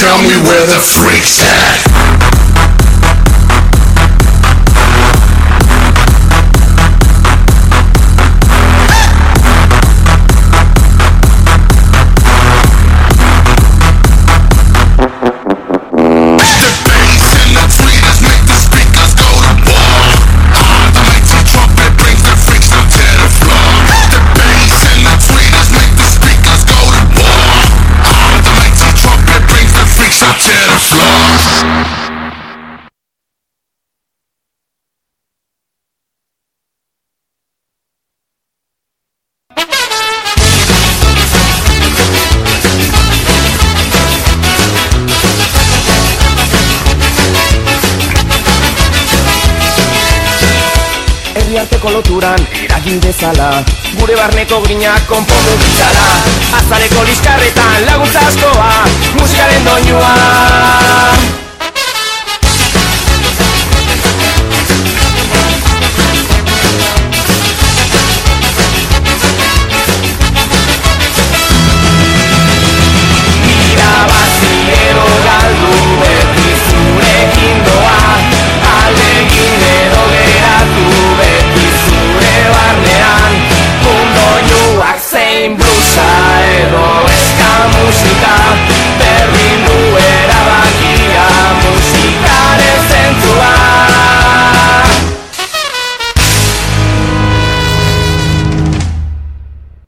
Tell me where the freaks at. Loturan eragin dezala Gure barneko grinak konpondu ditzala Azareko liskarretan esa egoísta musical.